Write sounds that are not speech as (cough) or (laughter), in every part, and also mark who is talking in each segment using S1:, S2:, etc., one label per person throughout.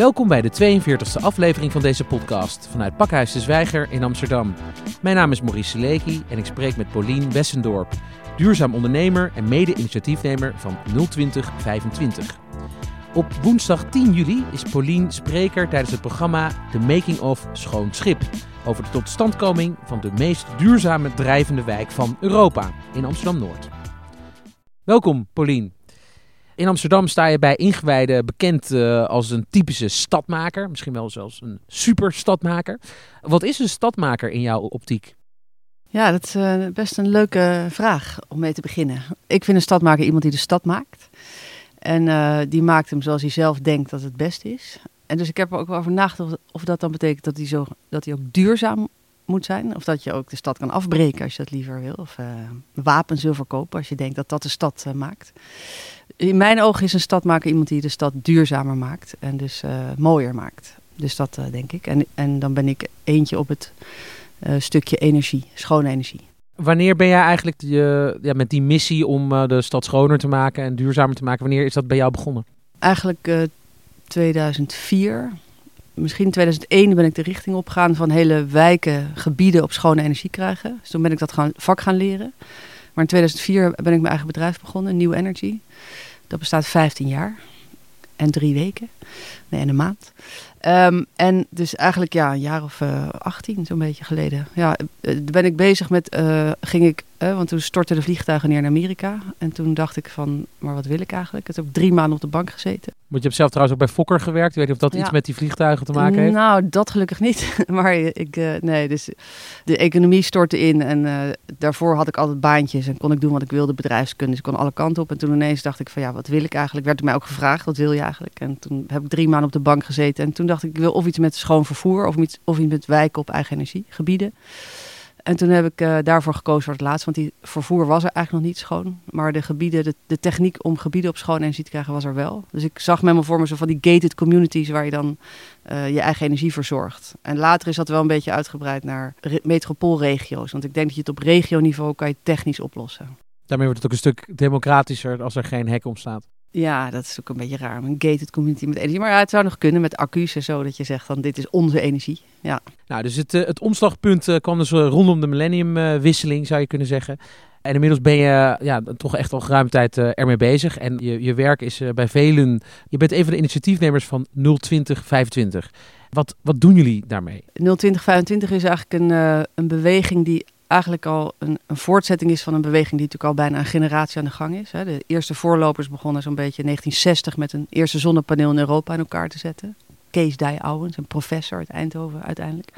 S1: Welkom bij de 42e aflevering van deze podcast vanuit Pakhuis de Zwijger in Amsterdam. Mijn naam is Maurice Seleki en ik spreek met Paulien Wessendorp, duurzaam ondernemer en mede-initiatiefnemer van 02025. Op woensdag 10 juli is Paulien spreker tijdens het programma The Making of Schoon Schip. Over de totstandkoming van de meest duurzame drijvende wijk van Europa in Amsterdam-Noord. Welkom Paulien. In Amsterdam sta je bij ingewijden bekend uh, als een typische stadmaker. Misschien wel zelfs een superstadmaker. Wat is een stadmaker in jouw optiek?
S2: Ja, dat is uh, best een leuke vraag om mee te beginnen. Ik vind een stadmaker iemand die de stad maakt. En uh, die maakt hem zoals hij zelf denkt dat het best is. En dus ik heb er ook wel over nagedacht of dat dan betekent dat hij, zo, dat hij ook duurzaam moet zijn. Of dat je ook de stad kan afbreken als je dat liever wil. Of wapens wil verkopen als je denkt dat dat de stad maakt. In mijn ogen is een stadmaker iemand die de stad duurzamer maakt. En dus uh, mooier maakt. Dus dat denk ik. En, en dan ben ik eentje op het stukje energie, schone energie.
S1: Wanneer ben jij eigenlijk je, ja, met die missie om de stad schoner te maken en duurzamer te maken, wanneer is dat bij jou begonnen?
S2: Eigenlijk 2004 misschien in 2001 ben ik de richting opgegaan van hele wijken, gebieden op schone energie krijgen. Dus toen ben ik dat gaan, vak gaan leren. Maar in 2004 ben ik mijn eigen bedrijf begonnen, New Energy. Dat bestaat 15 jaar en drie weken. Nee, en een maand. Um, en dus eigenlijk ja, een jaar of uh, 18, zo'n beetje geleden. Ja, uh, ben ik bezig met, ging ik, want toen stortten de vliegtuigen neer in Amerika. En toen dacht ik van, maar wat wil ik eigenlijk? Ik heb ook drie maanden op de bank gezeten.
S1: Want je hebt zelf trouwens ook bij Fokker gewerkt. Weet je of dat ja. iets met die vliegtuigen te maken heeft?
S2: Nou, dat gelukkig niet. (laughs) maar ik, nee, dus de economie stortte in. En daarvoor had ik altijd baantjes en kon ik doen wat ik wilde, bedrijfskunde. Dus ik kon alle kanten op. En toen ineens dacht ik van, ja, wat wil ik eigenlijk? Werd mij ook gevraagd, wat wil je eigenlijk? En toen heb ik drie maanden op de bank gezeten. En toen dacht ik, ik wil of iets met schoon vervoer of iets, of iets met wijken op eigen energiegebieden. En toen heb ik uh, daarvoor gekozen voor het laatste, want die vervoer was er eigenlijk nog niet schoon. Maar de gebieden, de, techniek om gebieden op schoon energie te krijgen was er wel. Dus ik zag met me voor me zo van die gated communities waar je dan uh, je eigen energie verzorgt. En later is dat wel een beetje uitgebreid naar metropoolregio's. Want ik denk dat je het op regioniveau kan je technisch oplossen.
S1: Daarmee wordt het ook een stuk democratischer als er geen hek om staat.
S2: Ja, dat is ook een beetje raar. Een gated community met energie. Maar ja, het zou nog kunnen met accu's en zo. Dat je zegt van dit is onze energie. Ja.
S1: Nou, dus het, het omslagpunt uh, kwam dus rondom de millenniumwisseling, zou je kunnen zeggen. En inmiddels ben je ja, toch echt al geruime tijd ermee bezig. En je, je werk is bij velen... Je bent een van de initiatiefnemers van 02025. Wat, wat doen jullie daarmee?
S2: 02025 is eigenlijk een, een beweging die eigenlijk al een, een, voortzetting is van een beweging die natuurlijk al bijna een generatie aan de gang is. Hè. De eerste voorlopers begonnen zo'n beetje in 1960 met een eerste zonnepaneel in Europa in elkaar te zetten. Kees Dij Owens, een professor uit Eindhoven uiteindelijk.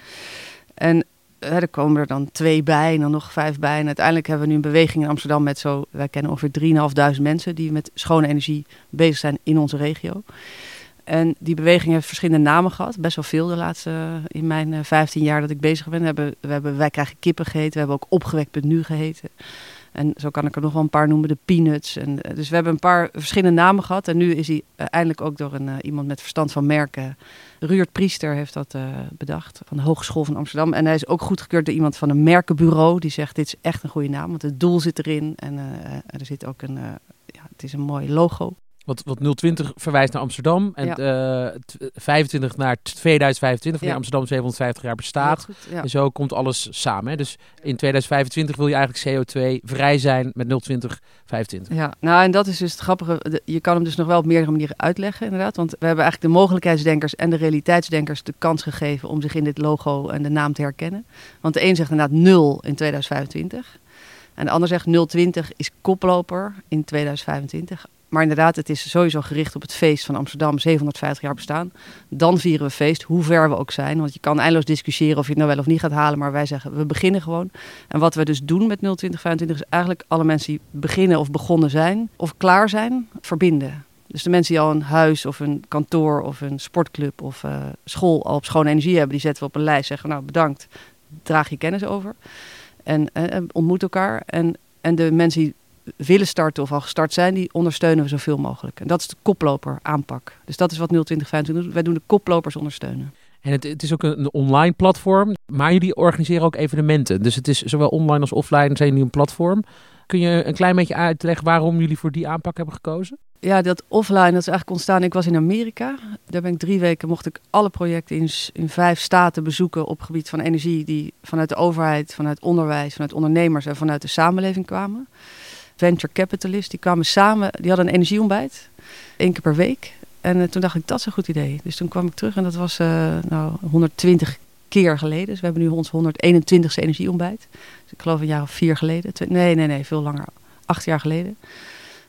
S2: En hè, er komen er dan twee bij en dan nog vijf bij. En uiteindelijk hebben we nu een beweging in Amsterdam met zo, wij kennen ongeveer 3.500 mensen die met schone energie bezig zijn in onze regio. En die beweging heeft verschillende namen gehad. Best wel veel de laatste, in mijn uh, 15 jaar dat ik bezig ben. We hebben, we hebben Wij krijgen kippen geheten. We hebben ook opgewekt.nu geheten. En zo kan ik er nog wel een paar noemen. De Peanuts. En, dus we hebben een paar verschillende namen gehad. En nu is hij eindelijk ook door een, iemand met verstand van merken. Ruurt Priester heeft dat bedacht. Van de Hogeschool van Amsterdam. En hij is ook goedgekeurd door iemand van een merkenbureau. Die zegt dit is echt een goede naam. Want het doel zit erin. En er zit ook een, ja, het is een mooi logo.
S1: Wat, wat 020 verwijst naar Amsterdam en ja. uh, 25 naar 2025, wanneer ja. Amsterdam 750 jaar bestaat. Goed. En zo komt alles samen. Hè? Dus in 2025 wil je eigenlijk CO2 vrij zijn met 020, 25.
S2: Ja, nou en dat is dus het grappige. Je kan hem dus nog wel op meerdere manieren uitleggen, inderdaad. Want we hebben eigenlijk de mogelijkheidsdenkers en de realiteitsdenkers de kans gegeven om zich in dit logo en de naam te herkennen. Want de een zegt inderdaad 0 in 2025. En de ander zegt 020 is koploper in 2025. Maar inderdaad, het is sowieso gericht op het feest van Amsterdam, 750 jaar bestaan. Dan vieren we feest, hoe ver we ook zijn. Want je kan eindeloos discussiëren of je het nou wel of niet gaat halen. Maar wij zeggen, we beginnen gewoon. En wat we dus doen met 02025 is eigenlijk alle mensen die beginnen of begonnen zijn... of klaar zijn, verbinden. Dus de mensen die al een huis of een kantoor of een sportclub of uh, school al op schone energie hebben... die zetten we op een lijst, zeggen nou bedankt, draag je kennis over. En uh, ontmoet elkaar. En, en de mensen die willen starten of al gestart zijn, die ondersteunen we zoveel mogelijk. En dat is de koploper aanpak. Dus dat is wat 02025 doet. Wij doen de koplopers ondersteunen.
S1: En het, het, is ook een, online platform, maar jullie organiseren ook evenementen. Dus het is zowel online als offline zijn jullie een platform. Kun je een klein beetje uitleggen waarom jullie voor die aanpak hebben gekozen?
S2: Ja, dat offline, dat is eigenlijk ontstaan. Ik was in Amerika. Daar ben ik drie weken, mocht ik alle projecten in, in vijf staten bezoeken op gebied van energie. Die vanuit de overheid, vanuit onderwijs, vanuit ondernemers en vanuit de samenleving kwamen. Venture capitalists, die kwamen samen, die hadden een energieontbijt. één keer per week. En uh, toen dacht ik, dat is een goed idee. Dus toen kwam ik terug en dat was uh, nou, 120 keer geleden. Dus we hebben nu ons 121ste energieontbijt. Dus ik geloof een jaar of vier geleden. Nee, nee, nee, veel langer. Acht jaar geleden.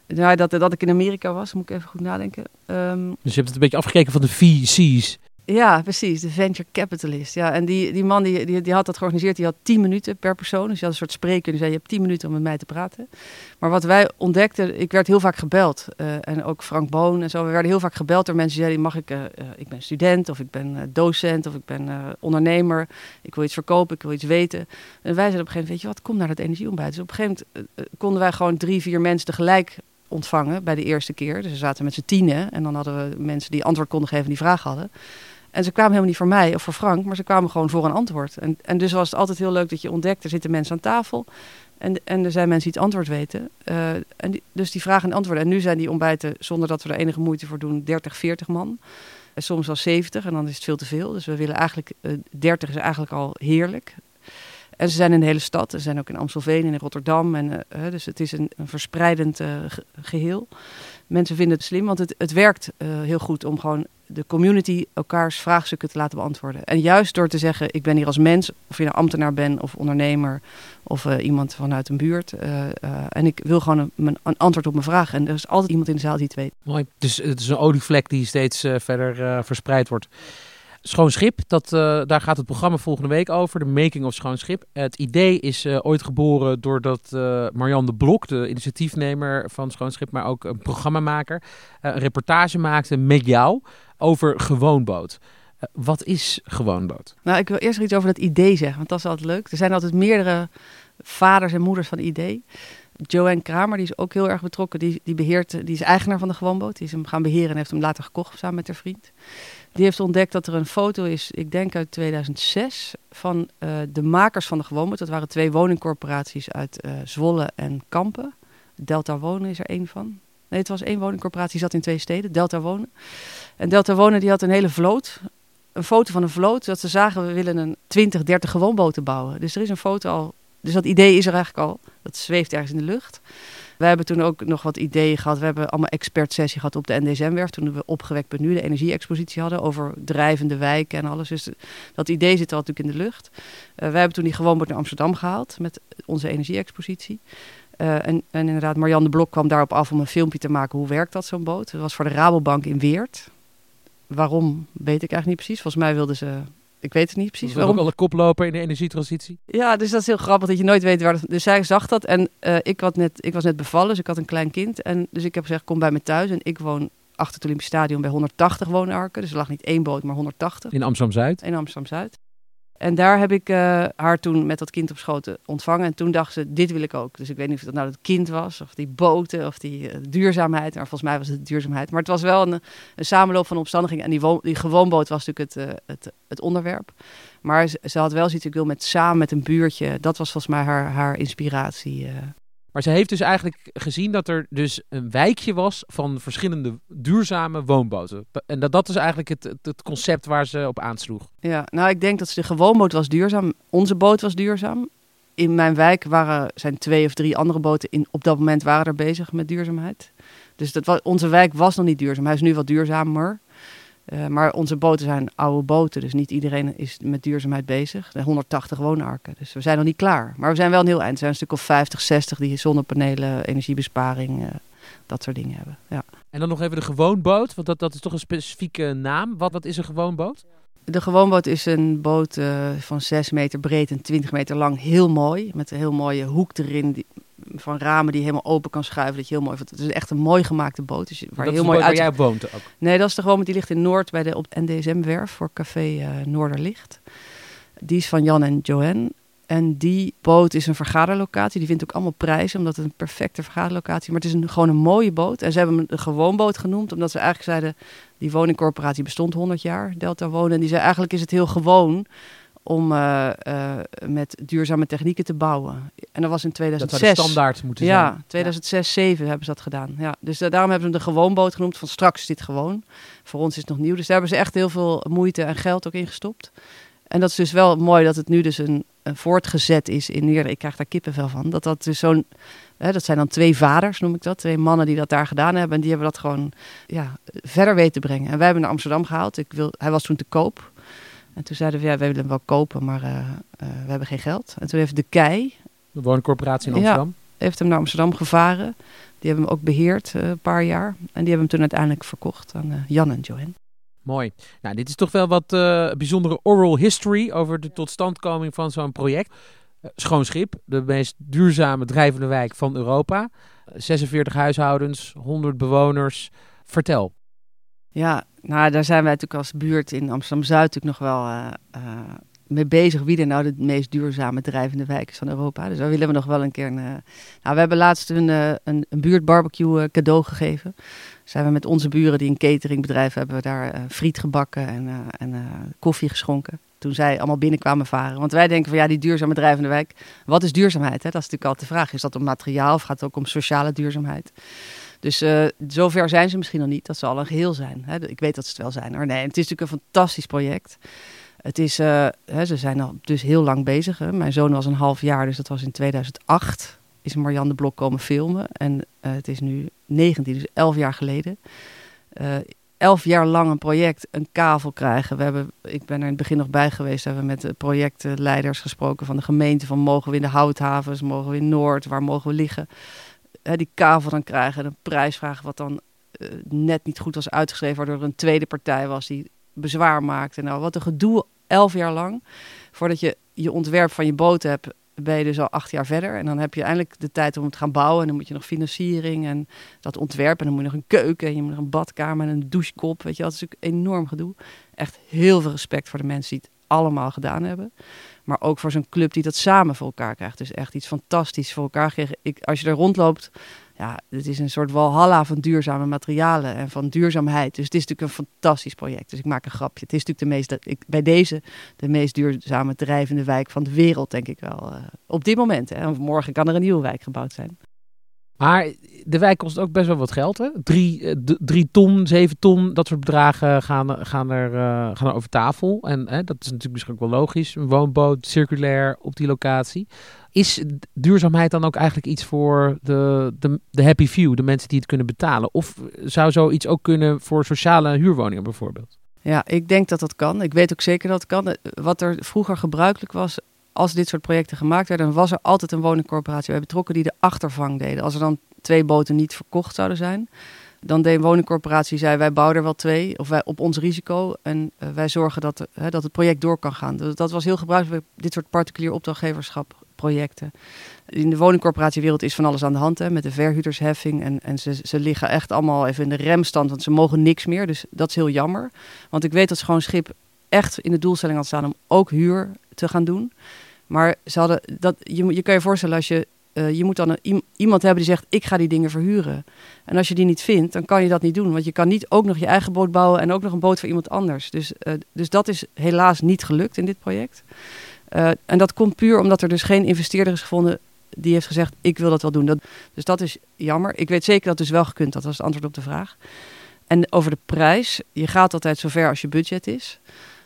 S2: Nou, dat, dat ik in Amerika was, moet ik even goed nadenken. Um,
S1: dus je hebt het een beetje afgekeken van de VC's.
S2: Ja, precies. De venture capitalist. Ja, en die, die man die, die, die had dat georganiseerd. Die had 10 minuten per persoon. Dus je had een soort spreker. Die zei, je hebt 10 minuten om met mij te praten. Maar wat wij ontdekten, ik werd heel vaak gebeld. Uh, en ook Frank Boon en zo. We werden heel vaak gebeld door mensen die zeiden, mag ik, uh, uh, ik ben student of ik ben docent of ik ben ondernemer. Ik wil iets verkopen, ik wil iets weten. En wij zeiden op een gegeven moment, weet je wat, kom naar dat energieontbijt. Dus op een gegeven moment konden wij gewoon drie, vier mensen tegelijk ontvangen bij de eerste keer. Dus we zaten met z'n tienen en dan hadden we mensen die antwoord konden geven die vraag hadden. En ze kwamen helemaal niet voor mij of voor Frank, maar ze kwamen gewoon voor een antwoord. En, en dus was het altijd heel leuk dat je ontdekt, er zitten mensen aan tafel. En, en er zijn mensen die het antwoord weten. Uh, en dus die vragen en antwoorden. En nu zijn die ontbijten, zonder dat we er enige moeite voor doen, 30, 40 man. En soms wel 70 en dan is het veel te veel. Dus we willen eigenlijk, uh, 30 is eigenlijk al heerlijk. En ze zijn in de hele stad. Ze zijn ook in Amstelveen en in Rotterdam. En, uh, dus het is een, een verspreidend geheel. Mensen vinden het slim, want het, het werkt heel goed om gewoon de community elkaars vraagstukken te laten beantwoorden. En juist door te zeggen, ik ben hier als mens, of je nou ambtenaar bent of ondernemer of uh, iemand vanuit een buurt. Uh, uh, en ik wil gewoon een, een, antwoord op mijn vraag. En er is altijd iemand in de zaal die het weet.
S1: Mooi. Dus het is een olievlek die steeds verder verspreid wordt. Schoon Schip, dat, uh, daar gaat het programma volgende week over, de Making of Schoon Schip. Het idee is uh, ooit geboren doordat uh, Marianne de Blok, de initiatiefnemer van Schoon Schip, maar ook een programmamaker, een reportage maakte met jou over gewoonboot. wat is gewoonboot?
S2: Nou, ik wil eerst iets over dat idee zeggen, want dat is altijd leuk. Er zijn altijd meerdere vaders en moeders van idee. Joanne Kramer, die is ook heel erg betrokken. Die, die, beheert, die is eigenaar van de gewoonboot. Die is hem gaan beheren en heeft hem later gekocht samen met haar vriend. Die heeft ontdekt dat er een foto is, ik denk uit 2006, van uh, de makers van de gewoonboot. Dat waren twee woningcorporaties uit uh, Zwolle en Kampen. Delta Wonen is er één van. Nee, het was één woningcorporatie, die zat in twee steden, Delta Wonen. En Delta Wonen die had een hele vloot. Een foto van een vloot, dat ze zagen, we willen een 20, 30 gewoonboten bouwen. Dus er is een foto al, dus dat idee is er eigenlijk al. Dat zweeft ergens in de lucht. We hebben toen ook nog wat ideeën gehad. We hebben allemaal expertsessie gehad op de NDSM-werf. Toen we opgewekt nu de energie-expositie hadden over drijvende wijken en alles. Dus dat idee zit al natuurlijk in de lucht. Uh, wij hebben toen die gewoonboot naar Amsterdam gehaald met onze energie-expositie. Uh, en, en, inderdaad, Marianne de Blok kwam daarop af om een filmpje te maken. Hoe werkt dat, zo'n boot? Dat was voor de Rabobank in Weert. Waarom, weet ik eigenlijk niet precies. Volgens mij wilden ze ik weet het niet precies.
S1: waarom. ook al een koploper in de energietransitie.
S2: Ja, dus dat is heel grappig dat je nooit weet waar. Dus zij zag dat en uh, ik, had net, ik was net bevallen, dus ik had een klein kind. En dus ik heb gezegd: kom bij me thuis. En ik woon achter het Olympisch Stadion bij 180 woonarken. Dus er lag niet één boot, maar 180.
S1: In Amsterdam Zuid?
S2: In Amsterdam Zuid. En daar heb ik uh, haar toen met dat kind op schoot ontvangen. En toen dacht ze, dit wil ik ook. Dus ik weet niet of dat nou het kind was, of die boten, of die uh, duurzaamheid. Maar volgens mij was het duurzaamheid. Maar het was wel een, een samenloop van omstandigheden. En die, die gewoonboot was natuurlijk het, uh, het, het, onderwerp. Maar ze, had wel zoiets, ik wil met, samen met een buurtje. Dat was volgens mij haar, haar inspiratie.
S1: Maar ze heeft dus eigenlijk gezien dat er dus een wijkje was van verschillende duurzame woonboten. En dat, dat is eigenlijk het, het, concept waar ze op aansloeg.
S2: Ja, nou ik denk dat ze de gewoonboot was duurzaam. Onze boot was duurzaam. In mijn wijk waren, zijn twee of drie andere boten in, op dat moment waren er bezig met duurzaamheid. Dus dat was, onze wijk was nog niet duurzaam. Hij is nu wat duurzamer. Uh, maar onze boten zijn oude boten, dus niet iedereen is met duurzaamheid bezig. De 180 woonarken, dus we zijn nog niet klaar. Maar we zijn wel een heel eind. Er zijn een stuk of 50, 60 die zonnepanelen, energiebesparing, uh, dat soort dingen hebben. Ja.
S1: En dan nog even de gewoonboot, want dat, dat is toch een specifieke naam. Wat, wat is een gewoonboot?
S2: De gewoonboot is een boot uh, van 6 meter breed en 20 meter lang. Heel mooi, met een heel mooie hoek erin. Die, van ramen die je helemaal open kan schuiven. Dat je heel mooi vindt. Het is echt een mooi gemaakte boot. Dus
S1: waar dat heel mooi uit... jij woont ook?
S2: Nee, dat is de gewoonboot. Die ligt in Noord bij de op NDSM-werf voor Café uh, Noorderlicht. Die is van Jan en Joanne. En die boot is een vergaderlocatie. Die vindt ook allemaal prijzen, omdat het een perfecte vergaderlocatie is. Maar het is een, gewoon een mooie boot. En ze hebben hem een gewoonboot genoemd, omdat ze eigenlijk zeiden... die woningcorporatie bestond 100 jaar, Delta Wonen. En die zei, eigenlijk is het heel gewoon om uh, uh, met duurzame technieken te bouwen. En dat was in 2006.
S1: Dat zou standaard moeten zijn.
S2: Ja, 2006, 2007 hebben ze dat gedaan. Ja, dus uh, daarom hebben ze hem de gewoonboot genoemd. Van straks is dit gewoon. Voor ons is het nog nieuw. Dus daar hebben ze echt heel veel moeite en geld ook in gestopt. En dat is dus wel mooi dat het nu dus een, een voortgezet is in meer. Ik krijg daar kippenvel van. Dat dat dus zo'n. dat zijn dan twee vaders, noem ik dat. Twee mannen die dat daar gedaan hebben. En die hebben dat gewoon ja, verder weten te brengen. En wij hebben naar Amsterdam gehaald. Ik wil, hij was toen te koop. En toen zeiden we, ja, wij willen hem wel kopen, maar uh, uh, we hebben geen geld. En toen heeft de KEI...
S1: De woningcorporatie in Amsterdam?
S2: Ja, heeft hem naar Amsterdam gevaren. Die hebben hem ook beheerd uh, een paar jaar. En die hebben hem toen uiteindelijk verkocht aan Jan en Joanne.
S1: Mooi. Nou, dit is toch wel wat bijzondere oral history over de totstandkoming van zo'n project. Schoon Schip, de meest duurzame drijvende wijk van Europa. 46 huishoudens, 100 bewoners. Vertel.
S2: Ja, nou, daar zijn wij natuurlijk als buurt in Amsterdam-Zuid natuurlijk nog wel uh, uh, mee bezig. Wie er nou de meest duurzame drijvende wijk is van Europa. Dus daar willen we nog wel een keer... Een, uh, nou, we hebben laatst een, een, buurtbarbecue cadeau gegeven. Zijn we met onze buren die een cateringbedrijf hebben... daar friet gebakken en, en koffie geschonken. Toen zij allemaal binnenkwamen varen. Want wij denken van ja, die duurzame drijvende wijk. Wat is duurzaamheid? Hè? Dat is natuurlijk altijd de vraag. Is dat om materiaal of gaat het ook om sociale duurzaamheid? Dus uh, zover zijn ze misschien nog niet. Dat ze al een geheel zijn. Hè? Ik weet dat ze het wel zijn. Maar nee, het is natuurlijk een fantastisch project. Het is, uh, hè, ze zijn al dus heel lang bezig. Mijn zoon was een half jaar, dus dat was in 2008. Is Marianne de Blok komen filmen. En uh, het is nu 19, dus 11 jaar geleden. elf jaar lang een project, een kavel krijgen. We hebben, ik ben er in het begin nog bij geweest. Hebben we met de projectleiders gesproken van de gemeente. Van mogen we in de houthavens, mogen we in Noord, waar mogen we liggen? Hè, die kavel dan krijgen en een prijs vragen wat dan uh, net niet goed was uitgeschreven, waardoor er een tweede partij was die bezwaar maakte. Nou, wat een gedoe, elf jaar lang. Voordat je je ontwerp van je boot hebt, ben je dus al acht jaar verder. En dan heb je eindelijk de tijd om het gaan bouwen. En dan moet je nog financiering en dat ontwerp. En dan moet je nog een keuken en je moet nog een badkamer en een douchekop. Weet je, dat is natuurlijk enorm gedoe. Echt heel veel respect voor de mensen die het allemaal gedaan hebben. Maar ook voor zo'n club die dat samen voor elkaar krijgt. Dus echt iets fantastisch voor elkaar gekregen. Ik, als je er rondloopt, ja, het is een soort walhalla van duurzame materialen en van duurzaamheid. Dus het is natuurlijk een fantastisch project. Dus ik maak een grapje. Het is natuurlijk de meest, ik, bij deze de meest duurzame drijvende wijk van de wereld, denk ik wel. Uh, op dit moment. Hè. Morgen kan er een nieuwe wijk gebouwd zijn.
S1: Maar de wijk kost ook best wel wat geld. Hè? Drie, eh, drie ton, zeven ton, dat soort bedragen gaan, gaan, er, uh, gaan er over tafel. En hè, dat is natuurlijk misschien ook wel logisch. Een woonboot, circulair op die locatie. Is duurzaamheid dan ook eigenlijk iets voor de, de, de happy few, de mensen die het kunnen betalen? Of zou zoiets ook kunnen voor sociale huurwoningen bijvoorbeeld?
S2: Ja, ik denk dat dat kan. Ik weet ook zeker dat het kan. Wat er vroeger gebruikelijk was, als dit soort projecten gemaakt werden, dan was er altijd een woningcorporatie bij betrokken die de achtervang deden. Als er dan twee boten niet verkocht zouden zijn, dan deed een woningcorporatie, zei wij bouwen er wel twee, of wij op ons risico. En uh, wij zorgen dat, uh, dat het project door kan gaan. Dat, dat was heel gebruikelijk bij dit soort particulier opdrachtgeverschap projecten. In de woningcorporatiewereld is van alles aan de hand hè, met de verhuurdersheffing. En, en ze, ze liggen echt allemaal even in de remstand, want ze mogen niks meer. Dus dat is heel jammer. Want ik weet dat gewoon schip echt in de doelstelling had staan om ook huur te gaan doen. Maar ze hadden dat, je, je kan je voorstellen als je. Uh, je moet dan iemand hebben die zegt: Ik ga die dingen verhuren. En als je die niet vindt, dan kan je dat niet doen. Want je kan niet ook nog je eigen boot bouwen en ook nog een boot voor iemand anders. Dus, uh, dus dat is helaas niet gelukt in dit project. Uh, en dat komt puur omdat er dus geen investeerder is gevonden die heeft gezegd: Ik wil dat wel doen. Dus dat is jammer. Ik weet zeker dat het dus wel gekund. Dat was het antwoord op de vraag. En over de prijs: je gaat altijd zover als je budget is.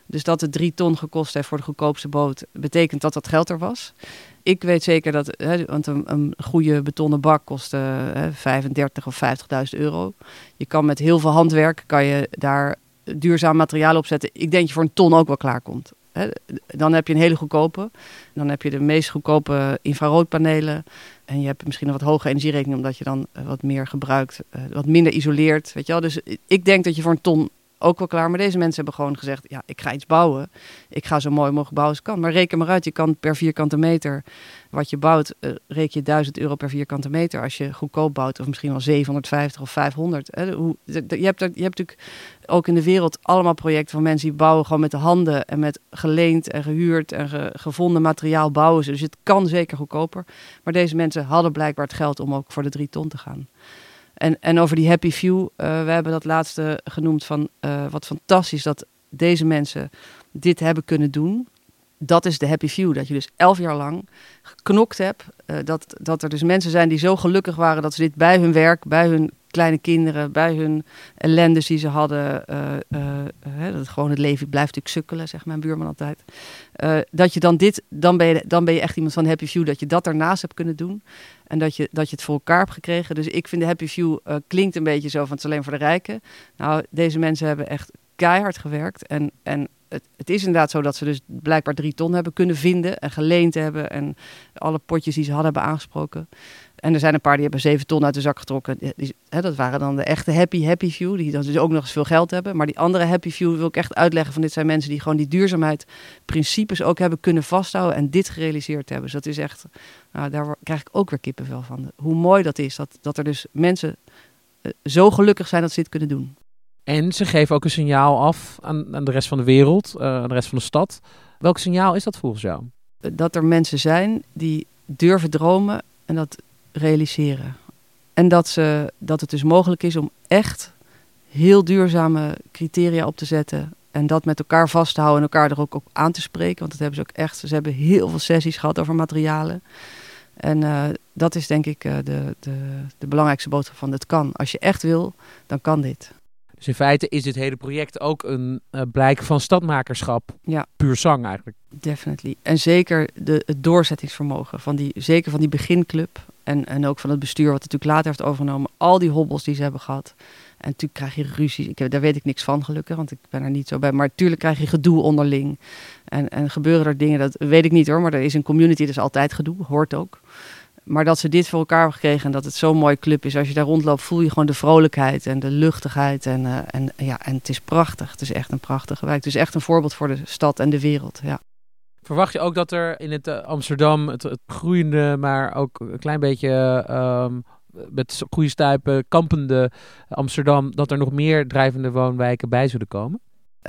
S2: Dus dat het drie ton gekost heeft voor de goedkoopste boot, betekent dat dat geld er was. Ik weet zeker dat, hè, want een, een, goede betonnen bak kost uh, 35 of 50.000 euro. Je kan met heel veel handwerk, kan je daar duurzaam materiaal op zetten. Ik denk dat je voor een ton ook wel klaar komt. Hè. Dan heb je een hele goedkope. Dan heb je de meest goedkope infraroodpanelen. En je hebt misschien een wat hoge energierekening, omdat je dan wat meer gebruikt, uh, wat minder isoleert. Weet je wel? Dus ik denk dat je voor een ton ook wel klaar. Maar deze mensen hebben gewoon gezegd: ja, ik ga iets bouwen. Ik ga zo mooi mogelijk bouwen als ik kan. Maar reken maar uit, je kan per vierkante meter wat je bouwt, uh, reken je 1000 euro per vierkante meter. Als je goedkoop bouwt, of misschien wel 750 of 500. Hè. Hoe, je, hebt, je hebt natuurlijk ook in de wereld allemaal projecten van mensen die bouwen gewoon met de handen en met geleend en gehuurd en ge, gevonden materiaal bouwen. Dus het kan zeker goedkoper. Maar deze mensen hadden blijkbaar het geld om ook voor de drie ton te gaan. En, en over die happy few, uh, we hebben dat laatste genoemd van uh, wat fantastisch dat deze mensen dit hebben kunnen doen. dat is de happy view. Dat je dus elf jaar lang geknokt hebt. Uh, dat, dat er dus mensen zijn die zo gelukkig waren dat ze dit bij hun werk, bij hun kleine kinderen, bij hun ellende die ze hadden. Uh, dat gewoon het leven blijft natuurlijk sukkelen, zegt mijn buurman altijd. dat je dan dit, dan ben je, dan ben je echt iemand van happy view, dat je dat daarnaast hebt kunnen doen. En dat je, dat je het voor elkaar hebt gekregen. Dus ik vind de happy view klinkt een beetje zo van het is alleen voor de rijken. Nou, deze mensen hebben echt keihard gewerkt. En, en het, het, is inderdaad zo dat ze dus blijkbaar drie ton hebben kunnen vinden en geleend hebben. En alle potjes die ze hadden hebben aangesproken. En er zijn een paar die hebben zeven ton uit de zak getrokken. Die, hè, dat waren dan de echte happy, happy view. Die dan dus ook nog eens veel geld hebben. Maar die andere happy view wil ik echt uitleggen van dit zijn mensen die gewoon die duurzaamheid principes ook hebben kunnen vasthouden. En dit gerealiseerd hebben. Dus dat is echt, nou, daar krijg ik ook weer kippenvel van. Hoe mooi dat is. Dat, dat er dus mensen eh, zo gelukkig zijn dat ze dit kunnen doen.
S1: En ze geven ook een signaal af aan, aan de rest van de wereld, uh, aan de rest van de stad. Welk signaal is dat volgens jou?
S2: Dat er mensen zijn die durven dromen en dat realiseren. En dat, ze, dat het dus mogelijk is om echt heel duurzame criteria op te zetten. En dat met elkaar vast te houden en elkaar er ook op aan te spreken. Want dat hebben ze ook echt. Ze hebben heel veel sessies gehad over materialen. En uh, dat is denk ik uh, de, de, de belangrijkste boodschap van het kan. Als je echt wil, dan kan dit.
S1: Dus in feite is dit hele project ook een uh, blijk van stadmakerschap.
S2: Ja.
S1: Puur zang eigenlijk.
S2: Definitely. En zeker de, het doorzettingsvermogen van die, zeker van die beginclub. En, en ook van het bestuur wat het natuurlijk later heeft overgenomen. Al die hobbels die ze hebben gehad. En natuurlijk krijg je ruzie. Ik, daar weet ik niks van gelukkig, want ik ben er niet zo bij. Maar natuurlijk krijg je gedoe onderling. En, en gebeuren er dingen, dat weet ik niet hoor. Maar er is een community, dus altijd gedoe. Hoort ook. Maar dat ze dit voor elkaar hebben gekregen en dat het zo'n mooi club is. Als je daar rondloopt, voel je gewoon de vrolijkheid en de luchtigheid. En, uh, en, ja, en het is prachtig. Het is echt een prachtige wijk. Het is echt een voorbeeld voor de stad en de wereld. Ja.
S1: Verwacht je ook dat er in het uh, Amsterdam, het, groeiende, maar ook een klein beetje um, met goede stuipen, kampende Amsterdam, dat er nog meer drijvende woonwijken bij zullen komen?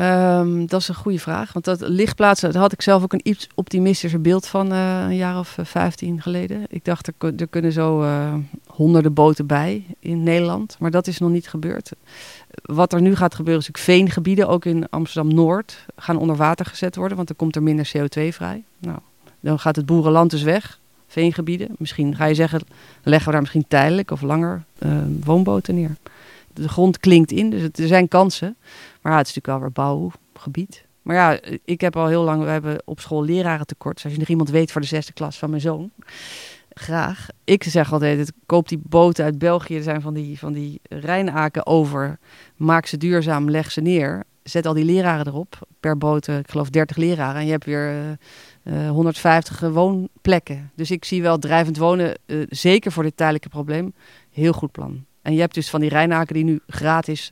S2: Um, dat is een goede vraag. Want dat lichtplaatsen, daar had ik zelf ook een iets optimistischer beeld van uh, een jaar of vijftien geleden. Ik dacht, er, kunnen zo uh, honderden boten bij in Nederland. Maar dat is nog niet gebeurd. Wat er nu gaat gebeuren, is natuurlijk veengebieden, ook in Amsterdam-Noord, gaan onder water gezet worden. Want dan komt er minder CO2 vrij. Nou, dan gaat het boerenland dus weg, veengebieden. Misschien ga je zeggen, leggen we daar misschien tijdelijk of langer woonboten neer. De grond klinkt in, dus er zijn kansen. Ja, het is natuurlijk wel weer bouwgebied. Maar ja, ik heb al heel lang, we hebben op school leraren tekort. Dus als je nog iemand weet voor de zesde klas van mijn zoon, graag. Ik zeg altijd, koop die boten uit België. Er zijn van die, van die Rijnaken over. Maak ze duurzaam, leg ze neer. Zet al die leraren erop. Per boot, ik geloof 30 leraren. En je hebt weer uh, uh, 150 woonplekken. Dus ik zie wel drijvend wonen, zeker voor dit tijdelijke probleem, heel goed plan. En je hebt dus van die Rijnaken die nu gratis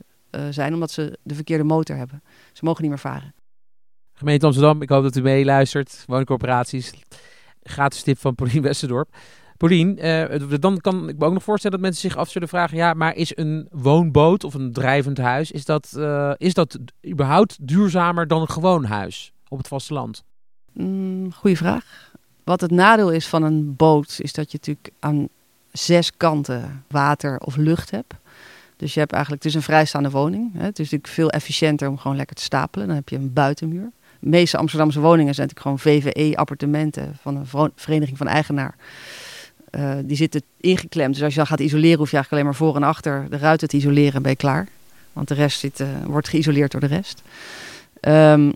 S2: zijn, omdat ze de verkeerde motor hebben. Ze mogen niet meer varen.
S1: Gemeente Amsterdam, ik hoop dat u meeluistert. Woningcorporaties, gratis tip van Paulien Westerdorp. Paulien, uh, dan kan ik me ook nog voorstellen dat mensen zich af zullen vragen... ja, maar is een woonboot of een drijvend huis... is dat, uh, is dat überhaupt duurzamer dan een gewoon huis op het vasteland?
S2: Mm, goeie vraag. Wat het nadeel is van een boot... is dat je natuurlijk aan zes kanten water of lucht hebt... Dus je hebt eigenlijk, het is een vrijstaande woning. Hè. Het is natuurlijk veel efficiënter om gewoon lekker te stapelen. Dan heb je een buitenmuur. De meeste Amsterdamse woningen zijn natuurlijk gewoon VVE-appartementen van een vereniging van eigenaar. Uh, die zitten ingeklemd. Dus als je dan gaat isoleren, hoef je eigenlijk alleen maar voor en achter de ruiten te isoleren ben je klaar. Want de rest zit, uh, wordt geïsoleerd door de rest. Um,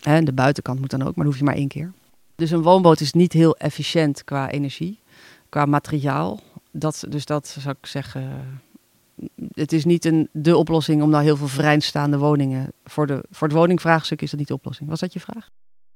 S2: hè, de buitenkant moet dan ook, maar dan hoef je maar één keer. Dus een woonboot is niet heel efficiënt qua energie, qua materiaal. Dat, dus dat zou ik zeggen, het is niet een, de oplossing om nou heel veel vrijstaande woningen. Voor, de, voor het woningvraagstuk is dat niet de oplossing. Was dat je vraag?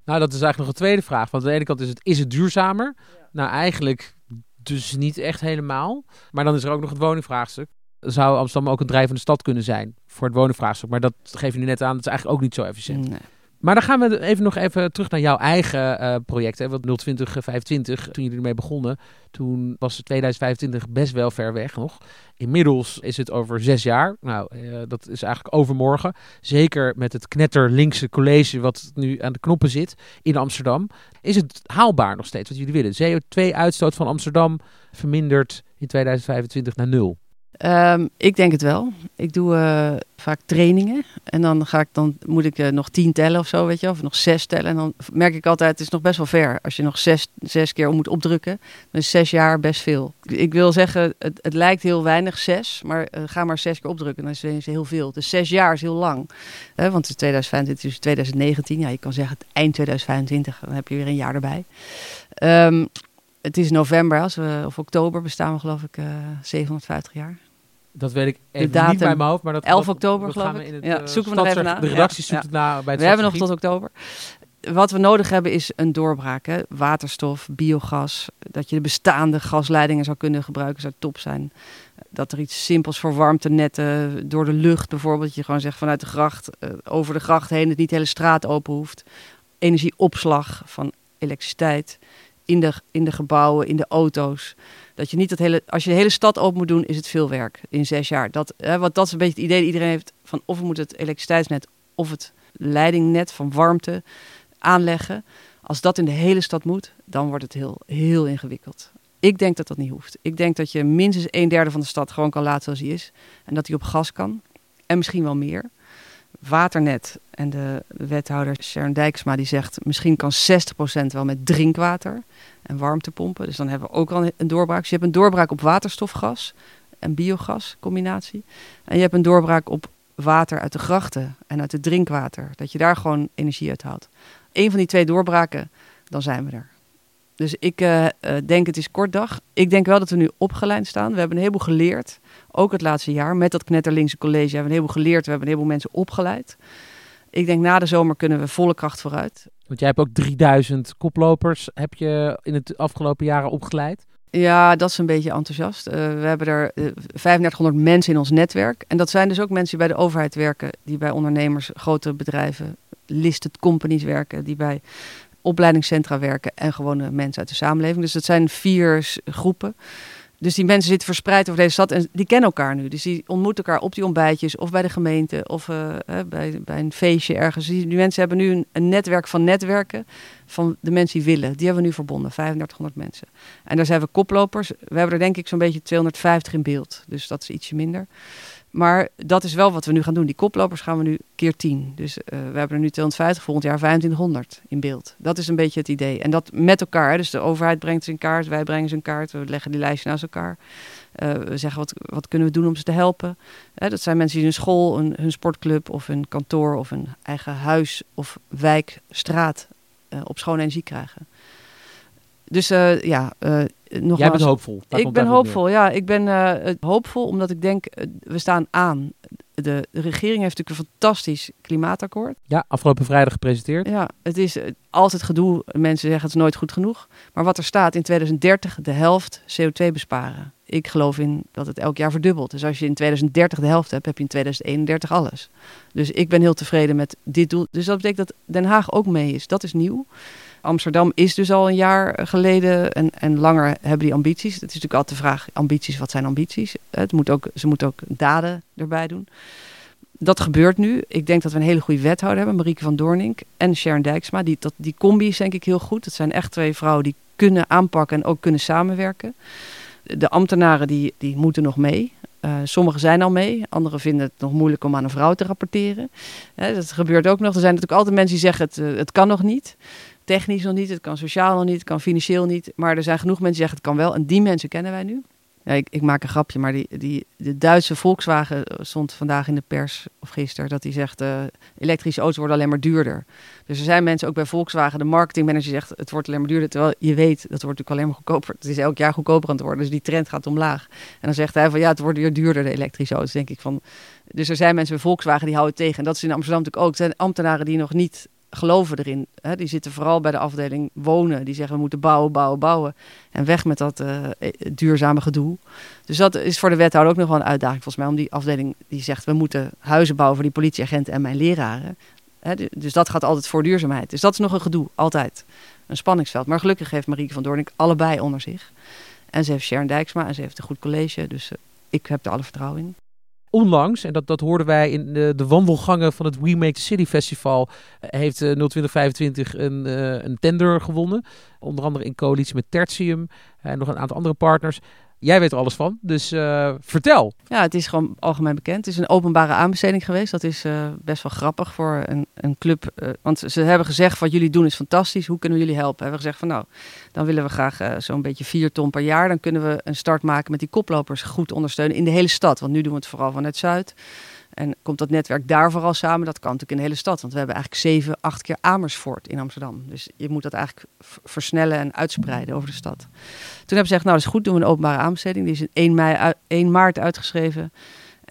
S1: Nou, dat is eigenlijk nog een tweede vraag. Want aan de ene kant is het, is het duurzamer? Ja. Nou, eigenlijk dus niet echt helemaal. Maar dan is er ook nog het woningvraagstuk. Zou Amsterdam ook een drijvende stad kunnen zijn voor het woningvraagstuk? Maar dat geef je nu net aan, dat is eigenlijk ook niet zo efficiënt.
S2: Nee.
S1: Maar dan gaan we even nog even terug naar jouw eigen uh, project. Hè, wat 02025, toen jullie ermee begonnen. Toen was 2025 best wel ver weg nog. Inmiddels is het over zes jaar. Nou, dat is eigenlijk overmorgen. Zeker met het knetterlinkse college wat nu aan de knoppen zit in Amsterdam. Is het haalbaar nog steeds wat jullie willen? CO2-uitstoot van Amsterdam vermindert in 2025 naar nul.
S2: Um, ik denk het wel. Ik doe uh, vaak trainingen. En dan, ga ik, dan moet ik uh, nog tien tellen of zo, weet je. Of nog zes tellen. En dan merk ik altijd, het is nog best wel ver. Als je nog zes, zes keer om moet opdrukken. Dan is zes jaar best veel. Ik wil zeggen, het, het lijkt heel weinig, zes. Maar uh, ga maar zes keer opdrukken. Dan is het heel veel. Dus zes jaar is heel lang. want het is 2025, dus 2019. Ja, je kan zeggen het eind 2025. Dan heb je weer een jaar erbij. Um, het is november, als we, of oktober bestaan we geloof ik 750 jaar.
S1: Dat weet ik even datum, niet bij mijn hoofd, maar dat
S2: 11 oktober dat geloof ik.
S1: In het,
S2: ja, zoeken we nog even na.
S1: De redactie zoekt het na bij het
S2: We hebben nog tot oktober. Wat we nodig hebben is een doorbraak. Hè? Waterstof, biogas. Dat je de bestaande gasleidingen zou kunnen gebruiken, zou top zijn. Dat er iets simpels voor warmtenetten door de lucht bijvoorbeeld. Dat je gewoon zegt vanuit de gracht, uh, over de gracht heen, dat niet de hele straat open hoeft. Energieopslag van elektriciteit in de, in de gebouwen, in de auto's. Dat je niet dat hele, als je de hele stad open moet doen, is het veel werk in zes jaar. Dat, hè, want dat is een beetje het idee dat iedereen heeft van of we moeten het elektriciteitsnet of het leidingnet van warmte aanleggen. Als dat in de hele stad moet, dan wordt het heel, heel ingewikkeld. Ik denk dat dat niet hoeft. Ik denk dat je minstens een derde van de stad gewoon kan laten zoals hij is. En dat hij op gas kan. En misschien wel meer. Waternet en de wethouder Sharon Dijksma die zegt... misschien kan 60% wel met drinkwater en warmtepompen. Dus dan hebben we ook al een doorbraak. Dus je hebt een doorbraak op waterstofgas en biogas combinatie. En je hebt een doorbraak op water uit de grachten en uit het drinkwater. Dat je daar gewoon energie uit haalt. Eén van die twee doorbraken, dan zijn we er. Dus ik uh, denk het is kort dag. Ik denk wel dat we nu opgeleid staan. We hebben een heleboel geleerd. Ook het laatste jaar. Met dat knetterlinkse college hebben we een heleboel geleerd. We hebben een heleboel mensen opgeleid. Ik denk na de zomer kunnen we volle kracht vooruit.
S1: Want jij hebt ook 3000 koplopers heb je in het afgelopen jaren opgeleid.
S2: Ja, dat is een beetje enthousiast. Uh, we hebben er uh, 3500 mensen in ons netwerk. En dat zijn dus ook mensen die bij de overheid werken, die bij ondernemers, grote bedrijven, listed companies werken, die bij opleidingscentra werken en gewone mensen uit de samenleving. Dus dat zijn vier groepen. Dus die mensen zitten verspreid over deze stad en die kennen elkaar nu. Dus die ontmoeten elkaar op die ontbijtjes of bij de gemeente of uh, bij, bij een feestje ergens. Die, mensen hebben nu een, netwerk van netwerken van de mensen die willen. Die hebben we nu verbonden, 3500 mensen. En daar zijn we koplopers. We hebben er denk ik zo'n beetje 250 in beeld. Dus dat is ietsje minder. Maar dat is wel wat we nu gaan doen. Die koplopers gaan we nu keer 10. Dus uh, we hebben er nu 250, volgend jaar 2500 in beeld. Dat is een beetje het idee. En dat met elkaar. Dus de overheid brengt zijn kaart, wij brengen zijn kaart. We leggen die lijstje naast elkaar. Uh, we zeggen wat, wat kunnen we doen om ze te helpen. Uh, dat zijn mensen die hun school, een, hun sportclub of hun kantoor of hun eigen huis of wijk, straat op schone energie krijgen. Dus ja,
S1: nogmaals, Jij bent hoopvol.
S2: ik ben hoopvol, ja. Ik ben uh, hoopvol omdat ik denk, we staan aan. De, de, regering heeft natuurlijk een fantastisch klimaatakkoord.
S1: Ja, afgelopen vrijdag gepresenteerd.
S2: Ja, het is altijd gedoe. Mensen zeggen het is nooit goed genoeg. Maar wat er staat in 2030 de helft CO2 besparen. Ik geloof in dat het elk jaar verdubbelt. Dus als je in 2030 de helft hebt, heb je in 2031 alles. Dus ik ben heel tevreden met dit doel. Dus dat betekent dat Den Haag ook mee is. Dat is nieuw. Amsterdam is dus al een jaar geleden en, en langer hebben die ambities. Het is natuurlijk altijd de vraag, ambities, wat zijn ambities? Het moet ook, ze moeten ook daden erbij doen. Dat gebeurt nu. Ik denk dat we een hele goede wethouder hebben, Marieke van Doornink en Sharon Dijksma. Die, dat, die combi is denk ik heel goed. Het zijn echt twee vrouwen die kunnen aanpakken en ook kunnen samenwerken. De ambtenaren die, die moeten nog mee. Uh, sommigen zijn al mee, anderen vinden het nog moeilijk om aan een vrouw te rapporteren. dat gebeurt ook nog. Er zijn natuurlijk altijd mensen die zeggen het, uh, het kan nog niet technisch nog niet, het kan sociaal nog niet, het kan financieel niet. Maar er zijn genoeg mensen die zeggen het kan wel. En die mensen kennen wij nu. Ja, ik, ik maak een grapje, maar die, die, de Duitse Volkswagen stond vandaag in de pers, of gisteren, dat hij zegt, uh, elektrische auto's worden alleen maar duurder. Dus er zijn mensen ook bij Volkswagen, de marketingmanager zegt, het wordt alleen maar duurder. Terwijl je weet, dat wordt natuurlijk alleen maar goedkoper. Het is elk jaar goedkoper aan het worden, dus die trend gaat omlaag. En dan zegt hij van, ja, het wordt weer duurder, de elektrische auto's, denk ik van. Dus er zijn mensen bij Volkswagen die houden tegen. En dat is in Amsterdam natuurlijk ook. Het zijn ambtenaren die nog niet geloven erin. Hè? Die zitten vooral bij de afdeling wonen. Die zeggen we moeten bouwen, bouwen, bouwen. En weg met dat uh, duurzame gedoe. Dus dat is voor de wethouder ook nog wel een uitdaging volgens mij. Om die afdeling die zegt we moeten huizen bouwen voor die politieagenten en mijn leraren. Hè? Dus dat gaat altijd voor duurzaamheid. Dus dat is nog een gedoe, altijd. Een spanningsveld. Maar gelukkig heeft Marieke van Doornik allebei onder zich. En ze heeft Sharon Dijksma en ze heeft een goed college. Dus uh, ik heb er alle vertrouwen in
S1: onlangs, en dat, dat hoorden wij in de, de wandelgangen van het We Make City Festival, eh, heeft uh, 02025 een, uh, een tender gewonnen. Onder andere in coalitie met Tertium en nog een aantal andere partners. Jij weet er alles van, dus uh, vertel.
S2: Ja, het is gewoon algemeen bekend. Het is een openbare aanbesteding geweest. Dat is uh, best wel grappig voor een, een club. Uh, want ze hebben gezegd, wat jullie doen is fantastisch. Hoe kunnen we jullie helpen? We hebben gezegd van nou, dan willen we graag zo'n beetje vier ton per jaar. Dan kunnen we een start maken met die koplopers goed ondersteunen in de hele stad. Want nu doen we het vooral vanuit Zuid. En komt dat netwerk daar vooral samen? Dat kan natuurlijk in de hele stad. Want we hebben eigenlijk zeven, acht keer Amersfoort in Amsterdam. Dus je moet dat eigenlijk versnellen en uitspreiden over de stad. Toen hebben ze gezegd, nou dat is goed, doen we een openbare aanbesteding. Die is in 1, mei, 1 maart uitgeschreven.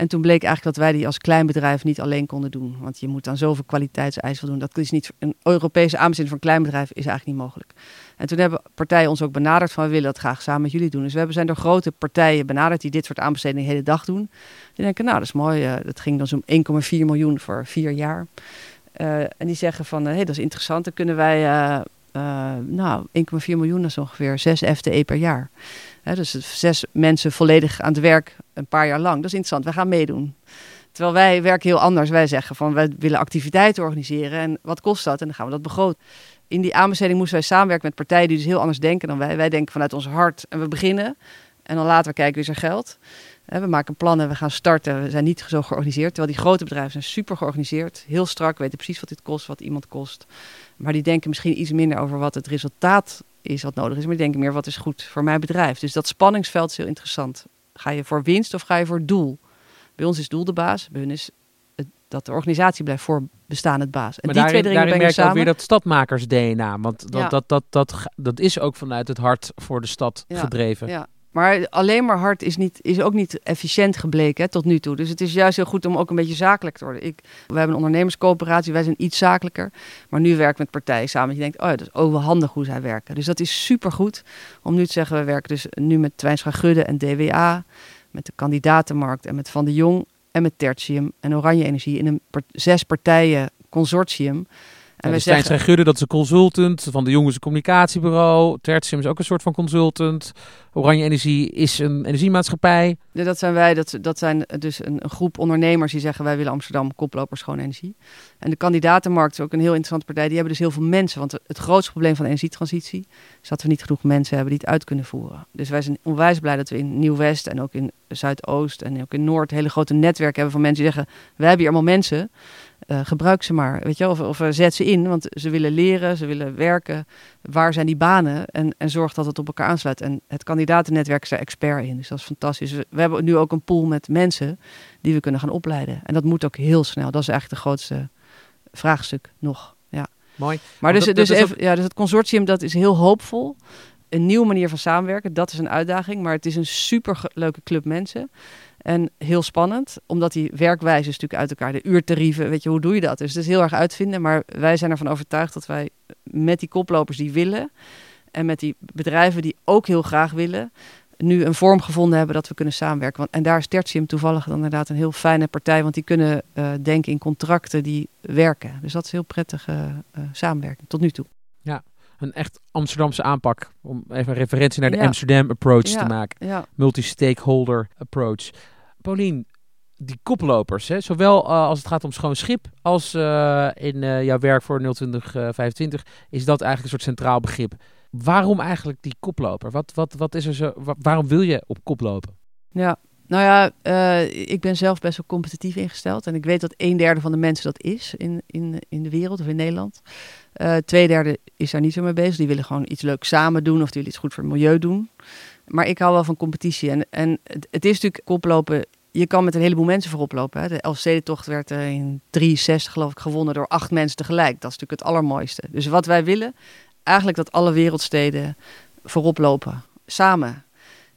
S2: En toen bleek eigenlijk dat wij die als klein bedrijf niet alleen konden doen. Want je moet dan zoveel kwaliteitseisen doen. Dat is niet, een Europese aanbesteding een klein bedrijf is eigenlijk niet mogelijk. En toen hebben partijen ons ook benaderd van we willen dat graag samen met jullie doen. Dus we hebben, zijn door grote partijen benaderd die dit soort aanbestedingen de hele dag doen. Die denken, nou dat is mooi, uh, dat ging dan zo'n 1,4 miljoen voor vier jaar. Uh, en die zeggen van, hé uh, hey, dat is interessant, dan kunnen wij, nou 1,4 miljoen, is ongeveer 6 FTE per jaar. Dus zes mensen volledig aan het werk een paar jaar lang. Dat is interessant, wij gaan meedoen. Terwijl wij werken heel anders. Wij zeggen van, wij willen activiteiten organiseren en wat kost dat? En dan gaan we dat begroten in die aanbesteding moesten wij samenwerken met partijen die dus heel anders denken dan wij. Wij denken vanuit ons hart en we beginnen. En dan later kijken, is er geld? We maken plannen, we gaan starten. We zijn niet zo georganiseerd. Terwijl die grote bedrijven zijn super georganiseerd. Heel strak, weten precies wat dit kost, wat iemand kost. Maar die denken misschien iets minder over wat het resultaat is wat nodig is. Maar die denken meer wat is goed voor mijn bedrijf. Dus dat spanningsveld is heel interessant. Ga je voor winst of ga je voor doel? Bij ons is doel de baas. Bij hun is dat de organisatie blijft voorbestaan het baas.
S1: En maar die daarin, twee dingen merk je ook weer dat stadmakers DNA. Want dat, dat, dat, dat, dat, is ook vanuit het hart voor de stad gedreven.
S2: Ja. Maar alleen maar hard is, niet, is ook niet efficiënt gebleken hè, tot nu toe. Dus het is juist heel goed om ook een beetje zakelijk te worden. Ik, we hebben een ondernemerscoöperatie, wij zijn iets zakelijker. Maar nu werken met partijen samen. Dat je denkt, oh dat is ook wel handig hoe zij werken. Dus dat is supergoed om nu te zeggen, we werken dus nu met Twijnstra Gudde en DWA. Met de kandidatenmarkt en met Van de Jong en met Tertium en Oranje Energie in een zes partijen consortium.
S1: En ja, wij zeggen... Gudde, dat is een consultant. Van de Jongens communicatiebureau. Tertium is ook een soort van consultant. Oranje Energie is een energiemaatschappij.
S2: Ja, dat zijn wij. Dat, dat zijn dus een, een, groep ondernemers die zeggen... wij willen Amsterdam koploper schoon energie. En de kandidatenmarkt is ook een heel interessante partij. Die hebben dus heel veel mensen. Want het grootste probleem van de energietransitie... is dat we niet genoeg mensen hebben die het uit kunnen voeren. Dus wij zijn onwijs blij dat we in Nieuw-West... en ook in Zuidoost en ook in Noord... hele grote netwerken hebben van mensen die zeggen... wij hebben hier allemaal mensen... Uh, gebruik ze maar, weet je, of, of zet ze in, want ze willen leren, ze willen werken. Waar zijn die banen? En, en zorg dat het op elkaar aansluit. En het kandidatennetwerk is daar expert in, dus dat is fantastisch. We, hebben nu ook een pool met mensen die we kunnen gaan opleiden. En dat moet ook heel snel. Dat is eigenlijk de grootste vraagstuk nog. Ja.
S1: Mooi.
S2: Maar dus, dus, even, ja, dus het consortium dat is heel hoopvol. Een nieuwe manier van samenwerken, dat is een uitdaging. Maar het is een super leuke club mensen. En heel spannend, omdat die werkwijze is natuurlijk uit elkaar. De uurtarieven, weet je, hoe doe je dat? Dus het is heel erg uitvinden. Maar wij zijn ervan overtuigd dat wij met die koplopers die willen... en met die bedrijven die ook heel graag willen... nu een vorm gevonden hebben dat we kunnen samenwerken. Want, en daar is Tertium toevallig dan inderdaad een heel fijne partij... want die kunnen uh, denken in contracten die werken. Dus dat is heel prettige uh, samenwerking tot nu toe.
S1: Ja, een echt Amsterdamse aanpak. Om even een referentie naar de Amsterdam approach te maken.
S2: Ja.
S1: Multi-stakeholder approach. Paulien, die koplopers, hè, zowel uh, als het gaat om schoon schip als uh, in uh, jouw werk voor 02025, is dat eigenlijk een soort centraal begrip. Waarom eigenlijk die koploper? Wat, wat, wat is er zo, waarom wil je op kop lopen?
S2: Ja, nou ja, ik ben zelf best wel competitief ingesteld. En ik weet dat een derde van de mensen dat is in, in, in de wereld of in Nederland. twee derde is daar niet zo mee bezig. Die willen gewoon iets leuks samen doen of die willen iets goed voor het milieu doen. Maar ik hou wel van competitie. En, en het, is natuurlijk koplopen. Je kan met een heleboel mensen voorop lopen. Hè. De Elfstedentocht werd uh, in 63 geloof ik gewonnen door acht mensen tegelijk. Dat is natuurlijk het allermooiste. Dus wat wij willen, eigenlijk dat alle wereldsteden voorop lopen. Samen.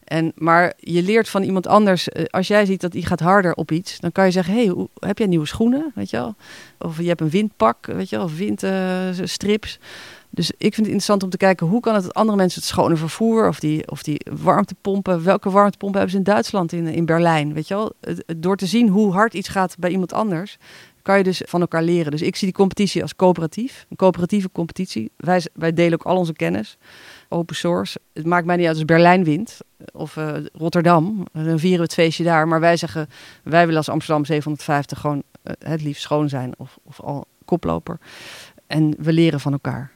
S2: En, maar je leert van iemand anders. Eh, als jij ziet dat die gaat harder op iets, dan kan je zeggen: hey, heb jij nieuwe schoenen? Weet je wel? Of je hebt een windpak, weet je wel, of windstrips. Uh, dus ik vind het interessant om te kijken hoe kan het andere mensen het schone vervoer of die, of die warmtepompen, welke warmtepompen hebben ze in Duitsland, in, in Berlijn, weet je wel? Door te zien hoe hard iets gaat bij iemand anders, kan je dus van elkaar leren. Dus ik zie die competitie als coöperatief, een coöperatieve competitie. Wij, wij delen ook al onze kennis, open source. Het maakt mij niet uit als Berlijn wint of uh, Rotterdam, dan vieren we het feestje daar. Maar wij zeggen, wij willen als Amsterdam 750 gewoon uh, het liefst schoon zijn of, of al koploper. En we leren van elkaar.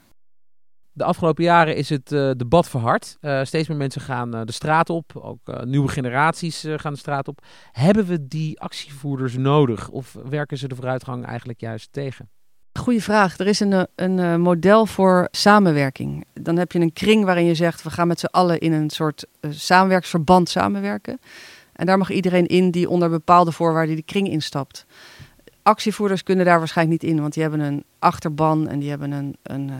S1: De afgelopen jaren is het uh, debat verhard. Uh, steeds meer mensen gaan uh, de straat op. Ook nieuwe generaties gaan de straat op. Hebben we die actievoerders nodig? Of werken ze de vooruitgang eigenlijk juist tegen?
S2: Goeie vraag. Er is een, een model voor samenwerking. Dan heb je een kring waarin je zegt: we gaan met z'n allen in een soort samenwerksverband samenwerken. En daar mag iedereen in die onder bepaalde voorwaarden die kring instapt actievoerders kunnen daar waarschijnlijk niet in, want die hebben een achterban en die hebben een, een, uh,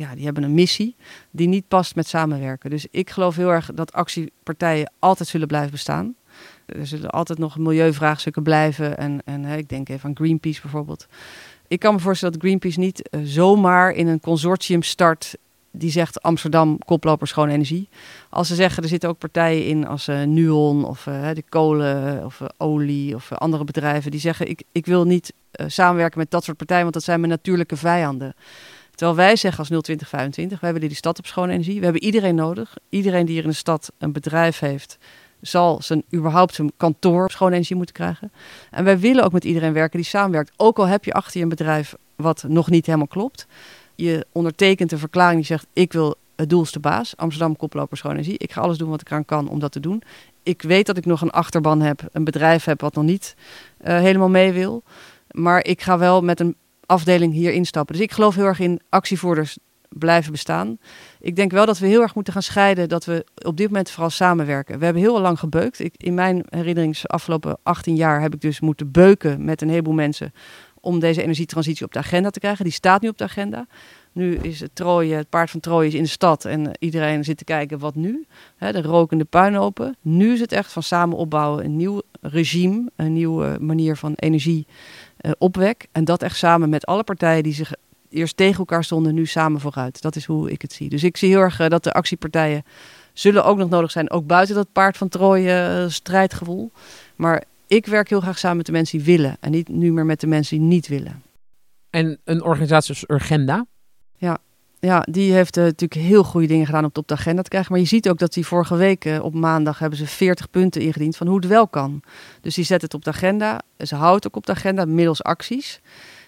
S2: ja, die hebben een missie die niet past met samenwerken. Dus ik geloof heel erg dat actiepartijen altijd zullen blijven bestaan. Er zullen altijd nog milieuvraagstukken blijven. En, en ik denk even aan Greenpeace bijvoorbeeld. Ik kan me voorstellen dat Greenpeace niet uh, zomaar in een consortium start die zegt Amsterdam koploper schone energie. Als ze zeggen er zitten ook partijen in als uh, Nuon of uh, de kolen of uh, olie of andere bedrijven die zeggen ik, ik wil niet samenwerken met dat soort partijen, want dat zijn mijn natuurlijke vijanden. Terwijl wij zeggen als 02025, wij willen die stad op schone energie. We hebben iedereen nodig. Iedereen die hier in de stad een bedrijf heeft, zal zijn, überhaupt zijn kantoor op schone energie moeten krijgen. En wij willen ook met iedereen werken die samenwerkt. Ook al heb je achter je een bedrijf wat nog niet helemaal klopt je ondertekent een verklaring die zegt: Ik wil het doelste baas, Amsterdam koploper schoon energie. Ik ga alles doen wat ik aan kan om dat te doen. Ik weet dat ik nog een achterban heb, een bedrijf heb wat nog niet uh, helemaal mee wil. Maar ik ga wel met een afdeling hier instappen. Dus ik geloof heel erg in actievoerders blijven bestaan. Ik denk wel dat we heel erg moeten gaan scheiden dat we op dit moment vooral samenwerken. We hebben heel lang gebeukt. In mijn herinnering, de afgelopen 18 jaar, heb ik dus moeten beuken met een heleboel mensen om deze energietransitie op de agenda te krijgen. Die staat nu op de agenda. Nu is het Troje, het paard van Troje in de stad en iedereen zit te kijken wat nu. de rokende puinhopen. Nu is het echt van samen opbouwen een nieuw regime, een nieuwe manier van energie uh, opwek. En dat echt samen met alle partijen die zich eerst tegen elkaar stonden, nu samen vooruit. Dat is hoe ik het zie. Dus ik zie heel erg uh, dat de actiepartijen zullen ook nog nodig zijn, ook buiten dat paard van Troje uh, strijdgevoel. Maar ik werk heel graag samen met de mensen die willen en niet nu meer met de mensen die niet willen.
S1: En een organisatie als Urgenda?
S2: Ja, ja die heeft uh, natuurlijk heel goede dingen gedaan om het op de agenda te krijgen. Maar je ziet ook dat die vorige week uh, op maandag hebben ze 40 punten ingediend van hoe het wel kan. Dus die zet het op de agenda. Ze houdt ook op de agenda middels acties.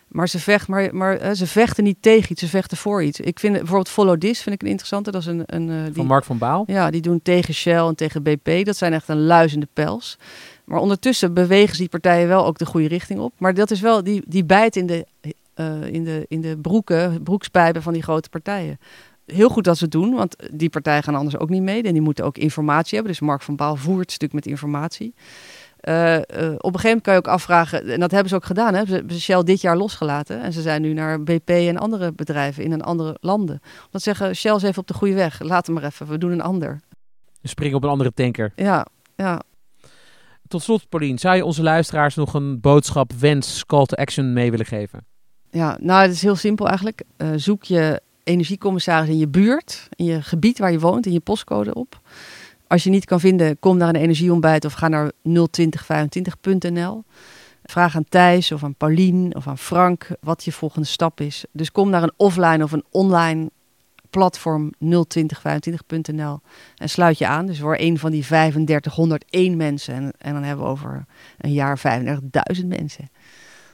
S2: Maar ze, vecht, maar, maar uh, ze vechten niet tegen iets, ze vechten voor iets. Ik vind bijvoorbeeld Follow This vind ik een interessante. Dat is een, een
S1: die, van Mark van Baal.
S2: Ja, die doen tegen Shell en tegen BP. Dat zijn echt een luizende pels. Maar ondertussen bewegen ze die partijen wel ook de goede richting op. Maar dat is wel, die, die bijt in de, uh, in de, in de broeken, broekspijpen van die grote partijen. Heel goed dat ze het doen, want die partijen gaan anders ook niet mee. En die moeten ook informatie hebben. Dus Mark van Baal voert een stuk met informatie. Uh, uh, op een gegeven moment kan je ook afvragen, en dat hebben ze ook gedaan, hè? ze hebben Shell dit jaar losgelaten. En ze zijn nu naar BP en andere bedrijven in een andere landen. Omdat zeggen, Shell is even op de goede weg, laat hem maar even, we doen een ander.
S1: Spring op een andere tanker.
S2: Ja, ja.
S1: Tot slot, Paulien, zou je onze luisteraars nog een boodschap, wens, call to action mee willen geven?
S2: Ja, nou, het is heel simpel eigenlijk. Uh, zoek je energiecommissaris in je buurt, in je gebied waar je woont, in je postcode op. Als je niet kan vinden, kom naar een energieontbijt of ga naar 02025.nl. Vraag aan Thijs of aan Paulien of aan Frank wat je volgende stap is. Dus kom naar een offline of een online platform 02025.nl en sluit je aan. Dus voor een van die 3501 mensen. En, en dan hebben we over een jaar 35.000 mensen.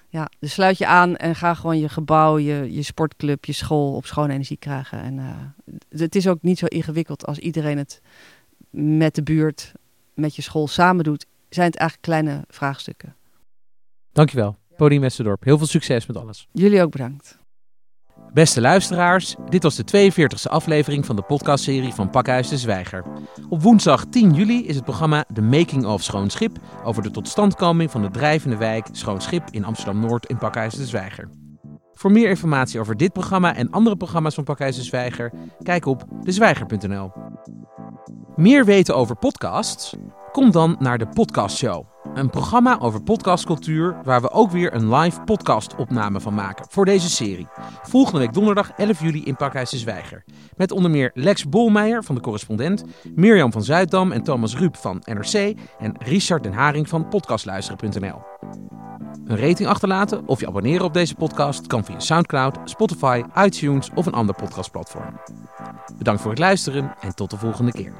S2: Ja, dus sluit je aan en ga gewoon je gebouw, je, je sportclub, je school op schone energie krijgen. En uh, het is ook niet zo ingewikkeld als iedereen het met de buurt, met je school samen doet. Zijn het eigenlijk kleine vraagstukken.
S1: Dankjewel, Podium Westerdorp. Heel veel succes met alles.
S2: Jullie ook bedankt.
S1: Beste luisteraars, dit was de 42e aflevering van de podcastserie van Pakhuis de Zwijger. Op woensdag 10 juli is het programma The Making of Schoon Schip over de totstandkoming van de drijvende wijk Schoon Schip in Amsterdam-Noord in Pakhuis de Zwijger. Voor meer informatie over dit programma en andere programma's van Pakhuis de Zwijger, kijk op dezwijger.nl. Meer weten over podcasts? Kom dan naar de Podcast Show. Een programma over podcastcultuur waar we ook weer een live podcastopname van maken voor deze serie. Volgende week donderdag 11 juli in Pakhuis de Zwijger. Met onder meer Lex Bolmeijer van de correspondent, Mirjam van Zuiddam en Thomas Ruip van NRC en Richard den Haring van podcastluisteren.nl. Een rating achterlaten of je abonneren op deze podcast kan via SoundCloud, Spotify, iTunes of een ander podcastplatform. Bedankt voor het luisteren en tot de volgende keer.